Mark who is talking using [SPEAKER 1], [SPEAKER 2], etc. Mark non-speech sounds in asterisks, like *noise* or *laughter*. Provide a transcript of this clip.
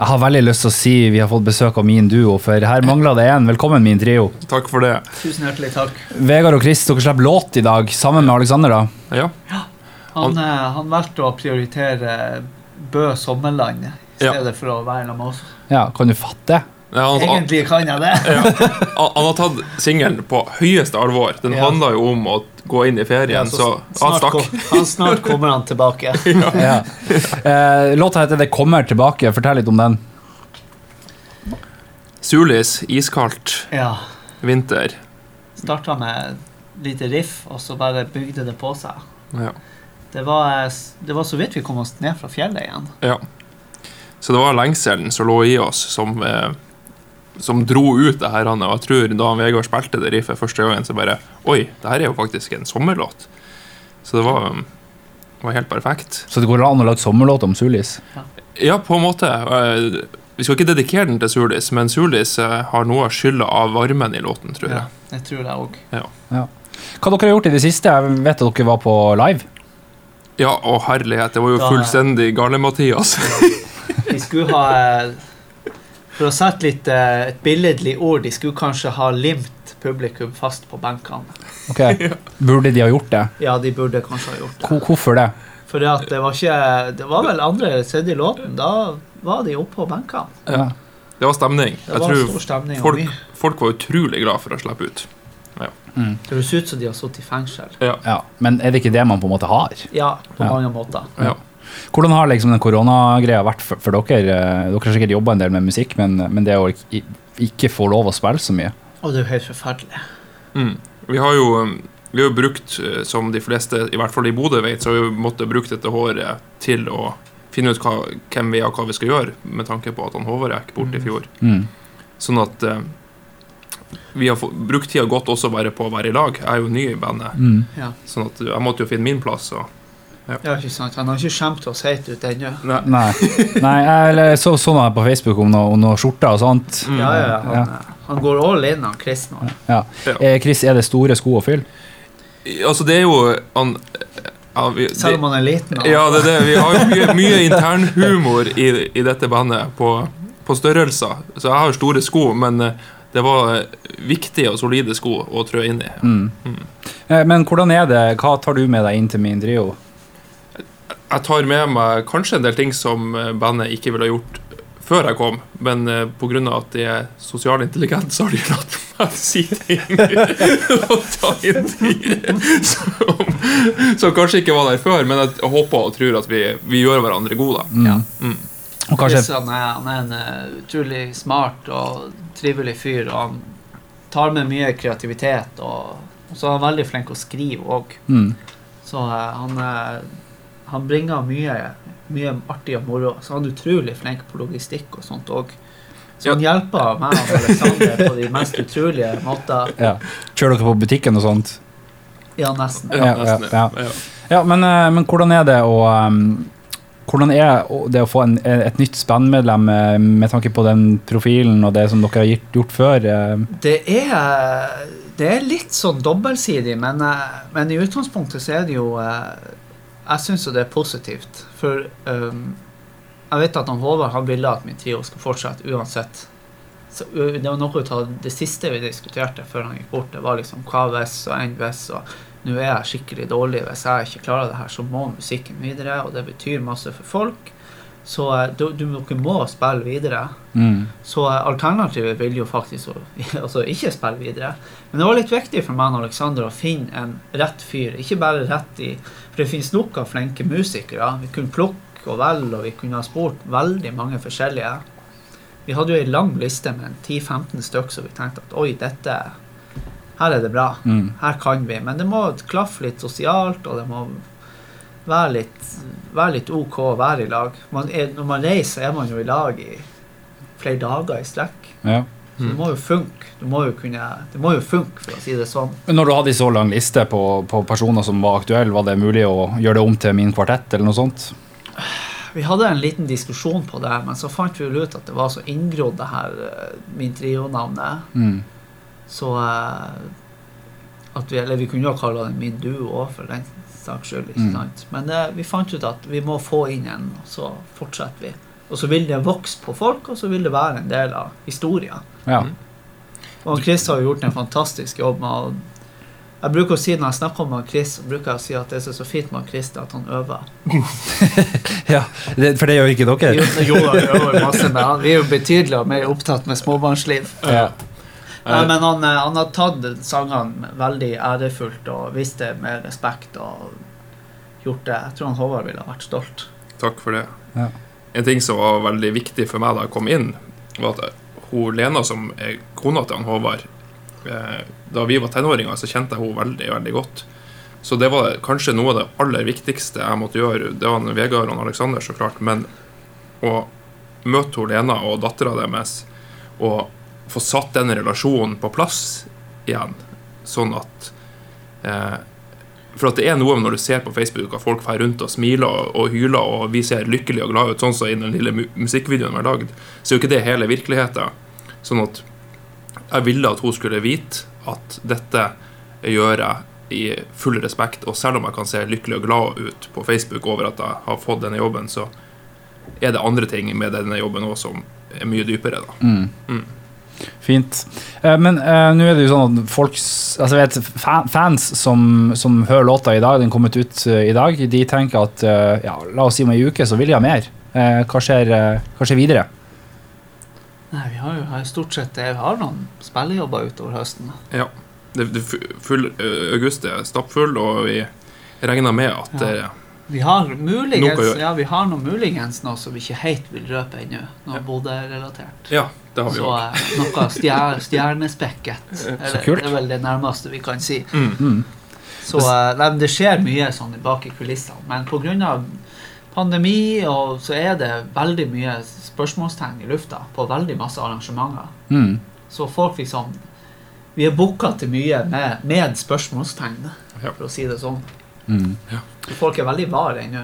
[SPEAKER 1] Jeg har veldig lyst til å si vi har fått besøk av min duo, for her mangler det én. Velkommen, min trio.
[SPEAKER 2] Takk for det.
[SPEAKER 3] Tusen hjertelig takk.
[SPEAKER 1] Vegard og Chris, dere slipper låt i dag sammen med Alexander. da.
[SPEAKER 2] Ja.
[SPEAKER 3] Han, eh, han valgte å prioritere Bø sommerland i
[SPEAKER 2] Ja.
[SPEAKER 3] stedet for å være sammen med oss.
[SPEAKER 1] Ja, Kan du fatte det?
[SPEAKER 2] Ja, han, han,
[SPEAKER 3] Egentlig kan jeg det.
[SPEAKER 2] han han har tatt singelen på høyeste alvor. Den
[SPEAKER 3] Ja.
[SPEAKER 2] handla jo om å gå inn i ferien, så han
[SPEAKER 3] snart,
[SPEAKER 2] stakk.
[SPEAKER 3] kom, han, snart kommer han tilbake. *laughs*
[SPEAKER 1] Ja. Eh, låta heter 'Det kommer tilbake'. Fortell litt om den.
[SPEAKER 2] Sulis, iskaldt,
[SPEAKER 3] Ja.
[SPEAKER 2] vinter.
[SPEAKER 3] Starta med lite riff, og så bare bygde det på seg.
[SPEAKER 2] Ja.
[SPEAKER 3] Det var, eh, det var så vidt vi kom oss ned fra fjellet igjen.
[SPEAKER 2] ja. Så det var lengselen som lå i oss, som, eh, som dro ut det her. Og jeg tror da Vegard spilte det riffet første gangen, så bare Oi, det her er jo faktisk en sommerlåt. Så det var, var helt perfekt.
[SPEAKER 1] Så det går an å lage sommerlåt om Sulis.
[SPEAKER 2] Ja, på en måte. Eh, Vi skal ikke dedikere den til Sulis, men Sulis eh, har noe av skylda av varmen i låten, tror jeg.
[SPEAKER 3] Ja, jeg tror det òg.
[SPEAKER 1] Hva dere har gjort i det siste? Jeg vet at dere var på live.
[SPEAKER 2] Ja, å herlighet, det var jo fullstendig gale-Mathias.
[SPEAKER 3] vi skulle ha eh, For å sette litt eh, et billedlig ord, de skulle kanskje ha limt publikum fast på benkene.
[SPEAKER 1] Ok, Burde de ha gjort det?
[SPEAKER 3] Ja, de burde kanskje ha gjort det.
[SPEAKER 1] Hvor- Hvorfor det?
[SPEAKER 3] For det, at det var ikke Det var vel andre eller tredje låten. Da var de oppe på benkene.
[SPEAKER 1] Ja.
[SPEAKER 2] Det var stemning.
[SPEAKER 3] Det
[SPEAKER 2] Jeg
[SPEAKER 3] var
[SPEAKER 2] tror
[SPEAKER 3] stor stemning.
[SPEAKER 2] folk, folk var utrolig glad for å slippe ut.
[SPEAKER 1] Mm.
[SPEAKER 3] Det høres ut som de har sittet i fengsel.
[SPEAKER 1] ja. Men er det ikke det man på en måte har?
[SPEAKER 3] Ja, på
[SPEAKER 1] Ja.
[SPEAKER 3] mange måter.
[SPEAKER 2] Ja.
[SPEAKER 1] Hvordan har liksom den koronagreia vært for, for dere? Eh, Dere har sikkert jobba en del med musikk, men, men det å ikke, ikke få lov å spille så mye
[SPEAKER 3] Og det er jo helt forferdelig.
[SPEAKER 2] Mm. Vi har jo um, vi har brukt, eh, som de fleste, i hvert fall i Bodø vet, så har vi måttet brukt dette håret til å finne ut hva, hvem vi er og hva vi skal gjøre, med tanke på at han Håvard gikk bort i
[SPEAKER 3] Mm.
[SPEAKER 2] fjor.
[SPEAKER 1] mm.
[SPEAKER 2] Sånn at eh, vi har brukt tida godt også bare på å være i lag. Jeg er jo ny i bandet,
[SPEAKER 1] Mm.
[SPEAKER 3] Ja.
[SPEAKER 2] sånn at jeg måtte jo finne min plass. Og,
[SPEAKER 3] ja, ikke sant? Han har ikke skjemt oss helt ut ennå.
[SPEAKER 2] nei. *laughs*
[SPEAKER 1] Nei. Nei, jeg eller så sånn på Facebook om noe, om noe skjorter og sånt.
[SPEAKER 2] Mm.
[SPEAKER 3] Ja, ja, ja. Han,
[SPEAKER 1] Ja.
[SPEAKER 3] han går all in, han Chris nå.
[SPEAKER 1] Ja.
[SPEAKER 2] Ja.
[SPEAKER 1] Eh, Chris, er det store sko å fylle?
[SPEAKER 2] Altså, det er jo han, ja, vi,
[SPEAKER 3] Selv om han er liten. og-
[SPEAKER 2] Ja, det er det. Vi har jo mye, mye internhumor i, i dette bandet på, på størrelser. Så jeg har store sko, men eh, det var viktige og solide sko å trø inn i.
[SPEAKER 1] Mm.
[SPEAKER 2] Mm.
[SPEAKER 1] Eh, Men hvordan er det? Hva tar du med deg inn til min trio?
[SPEAKER 2] Jeg tar med meg kanskje en del ting som eh, bandet ikke ville ha gjort før jeg kom, men eh, på grunn av at de er sosialt intelligente, så har de latt meg *laughs* si ting *laughs* og ta inn ting som, som kanskje ikke var der før, men jeg håper og tror at vi, vi gjør hverandre gode.
[SPEAKER 1] Mm.
[SPEAKER 3] Ja.
[SPEAKER 2] Mm.
[SPEAKER 1] Og kanskje
[SPEAKER 3] han er, han er en eh, utrolig smart og trivelig fyr, og han tar med mye kreativitet. Og, og så er han veldig flink å skrive òg.
[SPEAKER 1] mm.
[SPEAKER 3] Så uh, han, eh, han bringer mye, mye artig og moro. Så han er utrolig flink på logistikk og sånt òg. Så han hjelper meg og Alexander på de mest utrolige måter.
[SPEAKER 1] ja. Kjører dere på butikken og sånt?
[SPEAKER 3] Ja, nesten.
[SPEAKER 2] Ja,
[SPEAKER 1] Ja,
[SPEAKER 2] nesten.
[SPEAKER 1] ja,
[SPEAKER 2] Ja.
[SPEAKER 1] Ja, men, eh, men hvordan er det å um, hvordan er det å få en, et nytt spennmedlem eh, med tanke på den profilen og det som dere har gjort før? eh?
[SPEAKER 3] Det er, det er litt sånn dobbeltsidig, men, eh, men i utgangspunktet så er det jo eh, Jeg syns jo det er positivt. For um, jeg vet at han Håvard han ville at min trio skal fortsette uansett. Så, det var noe av det siste vi diskuterte før han gikk bort. Det var liksom hva hvis og enn hvis. Og nå er jeg skikkelig dårlig. Hvis jeg ikke klarer det her, så må musikken videre. Og det betyr masse for folk. Så eh, du, du, dere må spille videre.
[SPEAKER 1] Mm.
[SPEAKER 3] Så eh, alternativet vil jo faktisk å *laughs* altså ikke spille videre. Men det var litt viktig for meg og Alexander å finne en rett fyr. Ikke bare rett i For det finnes nok av flinke musikere. Vi kunne plukke og velge, og vi kunne ha spurt veldig mange forskjellige. Vi hadde jo ei lang liste med 10-15 stykker, så vi tenkte at oi, dette Her er det bra.
[SPEAKER 1] Mm.
[SPEAKER 3] Her kan vi. Men det må klaffe litt sosialt, og det må være litt, vær litt OK å være i lag. Man er, når man reiser, er man jo i lag i flere dager i strekk.
[SPEAKER 1] Ja.
[SPEAKER 3] Så det må jo funke. Det må jo, kunne, det må jo funke, for å si det sånn.
[SPEAKER 1] Men når du hadde en så lang liste på, på personer som var aktuelle, var det mulig å gjøre det om til min kvartett eller noe sånt?
[SPEAKER 3] Vi hadde en liten diskusjon på det, men så fant vi ut at det var så inngrodd, det her eh, min trio-navnet.
[SPEAKER 1] Mm.
[SPEAKER 3] Så eh, at vi, Eller vi kunne jo kalle den min duo òg, for den saks skyld. ikke
[SPEAKER 1] Mm.
[SPEAKER 3] Men eh, vi fant ut at vi må få inn en, og så fortsetter vi. Og så vil det vokse på folk, og så vil det være en del av historien.
[SPEAKER 1] Ja.
[SPEAKER 3] Og Chris har jo gjort en fantastisk jobb med å jeg bruker å si Når jeg snakker med Chris, bruker jeg å si at det er så fint med Chris, at han øver. *laughs*
[SPEAKER 1] ja. Det, for det gjør ikke dere?
[SPEAKER 3] Jo, jo, han øver masse, men han, vi er jo betydelig og mer opptatt med småbarnsliv.
[SPEAKER 1] Ja.
[SPEAKER 3] Nei, men han, eh, han har tatt sangene veldig ærefullt og vist det med respekt. og gjort det. Jeg tror han Håvard ville vært stolt.
[SPEAKER 2] Takk for det.
[SPEAKER 1] Ja.
[SPEAKER 2] En ting som var veldig viktig for meg da jeg kom inn, var at hun Lena, som er kona til han Håvard eh, Da vi var tenåringer, så kjente jeg henne veldig, veldig godt. Så det var kanskje noe av det aller viktigste jeg måtte gjøre. Det var han Vegard og han Aleksander, så klart. Men å møte hun Lena og dattera deres og få satt den relasjonen på plass igjen, sånn at eh, For at det er noe når du ser på Facebook at folk drar rundt og smiler og, og hyler, og vi ser lykkelige og glade ut, sånn som i den lille mu musikkvideoen vi har lagd, så er jo ikke det hele virkeligheten. Sånn at jeg ville at hun skulle vite at dette gjør jeg i full respekt, og selv om jeg kan se lykkelig og glad ut på Facebook over at jeg har fått denne jobben, så er det andre ting med denne jobben òg som er mye dypere, da.
[SPEAKER 1] Mm.
[SPEAKER 2] Mm.
[SPEAKER 1] Fint. Eh, men eh, nå er det jo sånn at folk altså vet, fa- Fans som, som hører låta i dag, den kommet ut uh, i dag, de tenker at uh, ja, la oss si om ei uke så vil de ha mer. Eh, hva, skjer, hva skjer videre?
[SPEAKER 3] Nei, vi har jo har stort sett vi har noen spillejobber utover høsten.
[SPEAKER 2] Ja. Det, det full, august er stappfull, og vi regner med at
[SPEAKER 3] Ja. Vi har muligens ja, vi har noe muligens noe som vi ikke helt vil røpe ennå. Noe
[SPEAKER 2] Ja.
[SPEAKER 3] Bodø-relatert.
[SPEAKER 2] Ja, det har vi
[SPEAKER 3] Så eh, noe stjer, stjernespekket. *laughs* Eller,
[SPEAKER 1] kult.
[SPEAKER 3] Det er vel det nærmeste vi kan si.
[SPEAKER 2] Mm.
[SPEAKER 1] Mm.
[SPEAKER 3] Så eh, nei, det skjer mye sånn bak i kulissene. Men pga. pandemi og så er det veldig mye spørsmålstegn i lufta på veldig masse arrangementer.
[SPEAKER 1] Mm.
[SPEAKER 3] Så folk liksom Vi er booka til mye med, med spørsmålstegn, for å si det sånn.
[SPEAKER 1] Mm.
[SPEAKER 3] Ja. folk er veldig vare ennå.